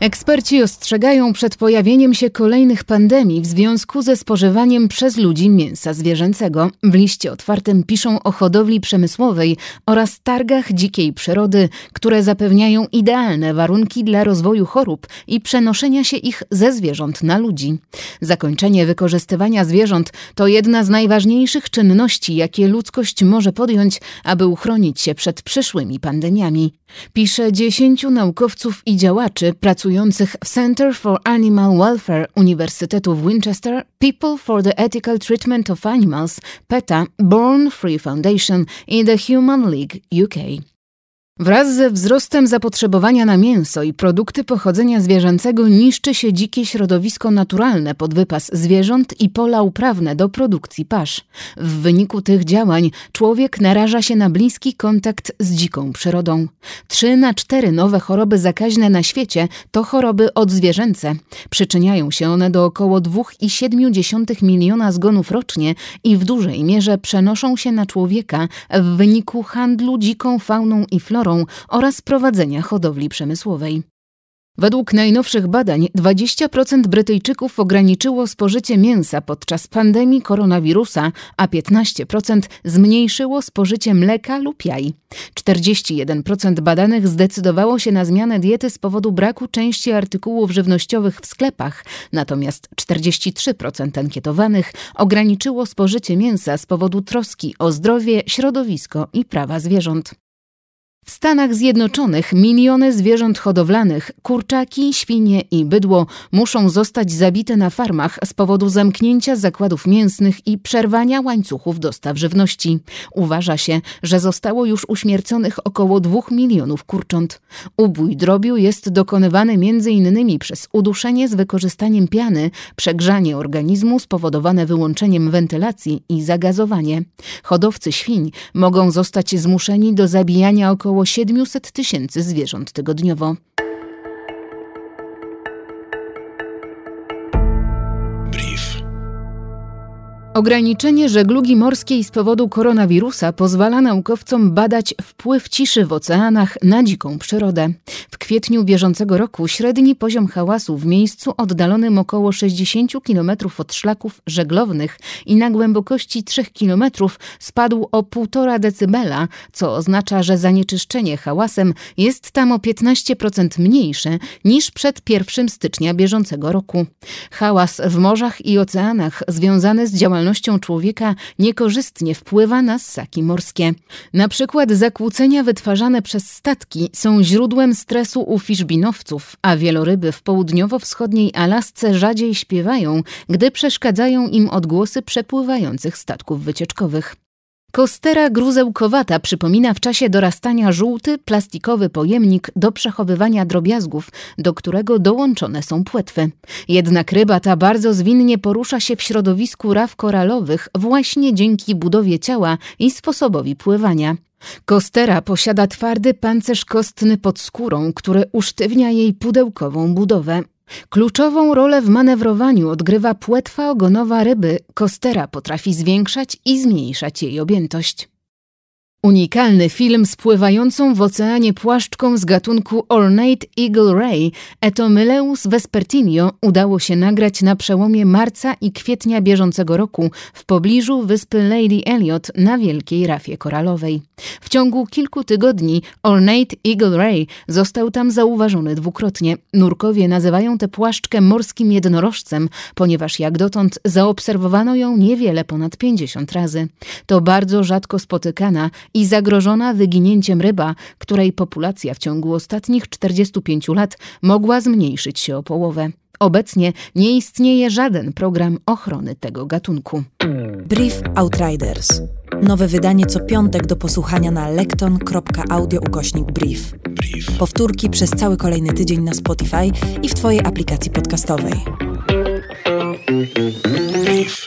Eksperci ostrzegają przed pojawieniem się kolejnych pandemii w związku ze spożywaniem przez ludzi mięsa zwierzęcego. W liście otwartym piszą o hodowli przemysłowej oraz targach dzikiej przyrody, które zapewniają idealne warunki dla rozwoju chorób i przenoszenia się ich ze zwierząt na ludzi. Zakończenie wykorzystywania zwierząt to jedna z najważniejszych czynności, jakie ludzkość może podjąć, aby uchronić się przed przyszłymi pandemiami. Pisze dziesięciu naukowców i działaczy pracujących w Center for Animal Welfare Uniwersytetu w Winchester, People for the Ethical Treatment of Animals, PETA, Born Free Foundation i The Human League UK. Wraz ze wzrostem zapotrzebowania na mięso i produkty pochodzenia zwierzęcego niszczy się dzikie środowisko naturalne pod wypas zwierząt i pola uprawne do produkcji pasz. W wyniku tych działań człowiek naraża się na bliski kontakt z dziką przyrodą. Trzy na cztery nowe choroby zakaźne na świecie to choroby odzwierzęce. Przyczyniają się one do około 2,7 miliona zgonów rocznie i w dużej mierze przenoszą się na człowieka w wyniku handlu dziką fauną i florą oraz prowadzenia hodowli przemysłowej. Według najnowszych badań 20% Brytyjczyków ograniczyło spożycie mięsa podczas pandemii koronawirusa, a 15% zmniejszyło spożycie mleka lub jaj. 41% badanych zdecydowało się na zmianę diety z powodu braku części artykułów żywnościowych w sklepach, natomiast 43% ankietowanych ograniczyło spożycie mięsa z powodu troski o zdrowie, środowisko i prawa zwierząt. W Stanach Zjednoczonych miliony zwierząt hodowlanych, kurczaki, świnie i bydło muszą zostać zabite na farmach z powodu zamknięcia zakładów mięsnych i przerwania łańcuchów dostaw żywności. Uważa się, że zostało już uśmierconych około dwóch milionów kurcząt. Ubój drobiu jest dokonywany m.in. przez uduszenie z wykorzystaniem piany, przegrzanie organizmu spowodowane wyłączeniem wentylacji i zagazowanie. Hodowcy świń mogą zostać zmuszeni do zabijania około około 700 tysięcy zwierząt tygodniowo. Ograniczenie żeglugi morskiej z powodu koronawirusa pozwala naukowcom badać wpływ ciszy w oceanach na dziką przyrodę. W kwietniu bieżącego roku średni poziom hałasu w miejscu oddalonym około 60 km od szlaków żeglownych i na głębokości 3 km spadł o 1,5 decybela, co oznacza, że zanieczyszczenie hałasem jest tam o 15% mniejsze niż przed 1 stycznia bieżącego roku. Hałas w morzach i oceanach związany z działalnością działalnością człowieka niekorzystnie wpływa na ssaki morskie. Na przykład zakłócenia wytwarzane przez statki są źródłem stresu u fiszbinowców, a wieloryby w południowo-wschodniej Alasce rzadziej śpiewają, gdy przeszkadzają im odgłosy przepływających statków wycieczkowych. Kostera gruzełkowata przypomina w czasie dorastania żółty, plastikowy pojemnik do przechowywania drobiazgów, do którego dołączone są płetwy. Jednak ryba ta bardzo zwinnie porusza się w środowisku raw koralowych właśnie dzięki budowie ciała i sposobowi pływania. Kostera posiada twardy pancerz kostny pod skórą, który usztywnia jej pudełkową budowę. Kluczową rolę w manewrowaniu odgrywa płetwa ogonowa ryby. Kostera potrafi zwiększać i zmniejszać jej objętość. Unikalny film z pływającą w oceanie płaszczką z gatunku Ornate Eagle Ray Etomyleus vespertinio udało się nagrać na przełomie marca i kwietnia bieżącego roku w pobliżu wyspy Lady Elliot na Wielkiej Rafie Koralowej. W ciągu kilku tygodni Ornate Eagle Ray został tam zauważony dwukrotnie. Nurkowie nazywają tę płaszczkę morskim jednorożcem, ponieważ jak dotąd zaobserwowano ją niewiele ponad 50 razy. To bardzo rzadko spotykana i zagrożona wyginięciem ryba, której populacja w ciągu ostatnich 45 lat mogła zmniejszyć się o połowę. Obecnie nie istnieje żaden program ochrony tego gatunku. Brief Outriders. Nowe wydanie co piątek do posłuchania na lekton.audio ukośnik brief. brief. Powtórki przez cały kolejny tydzień na Spotify i w Twojej aplikacji podcastowej. Brief.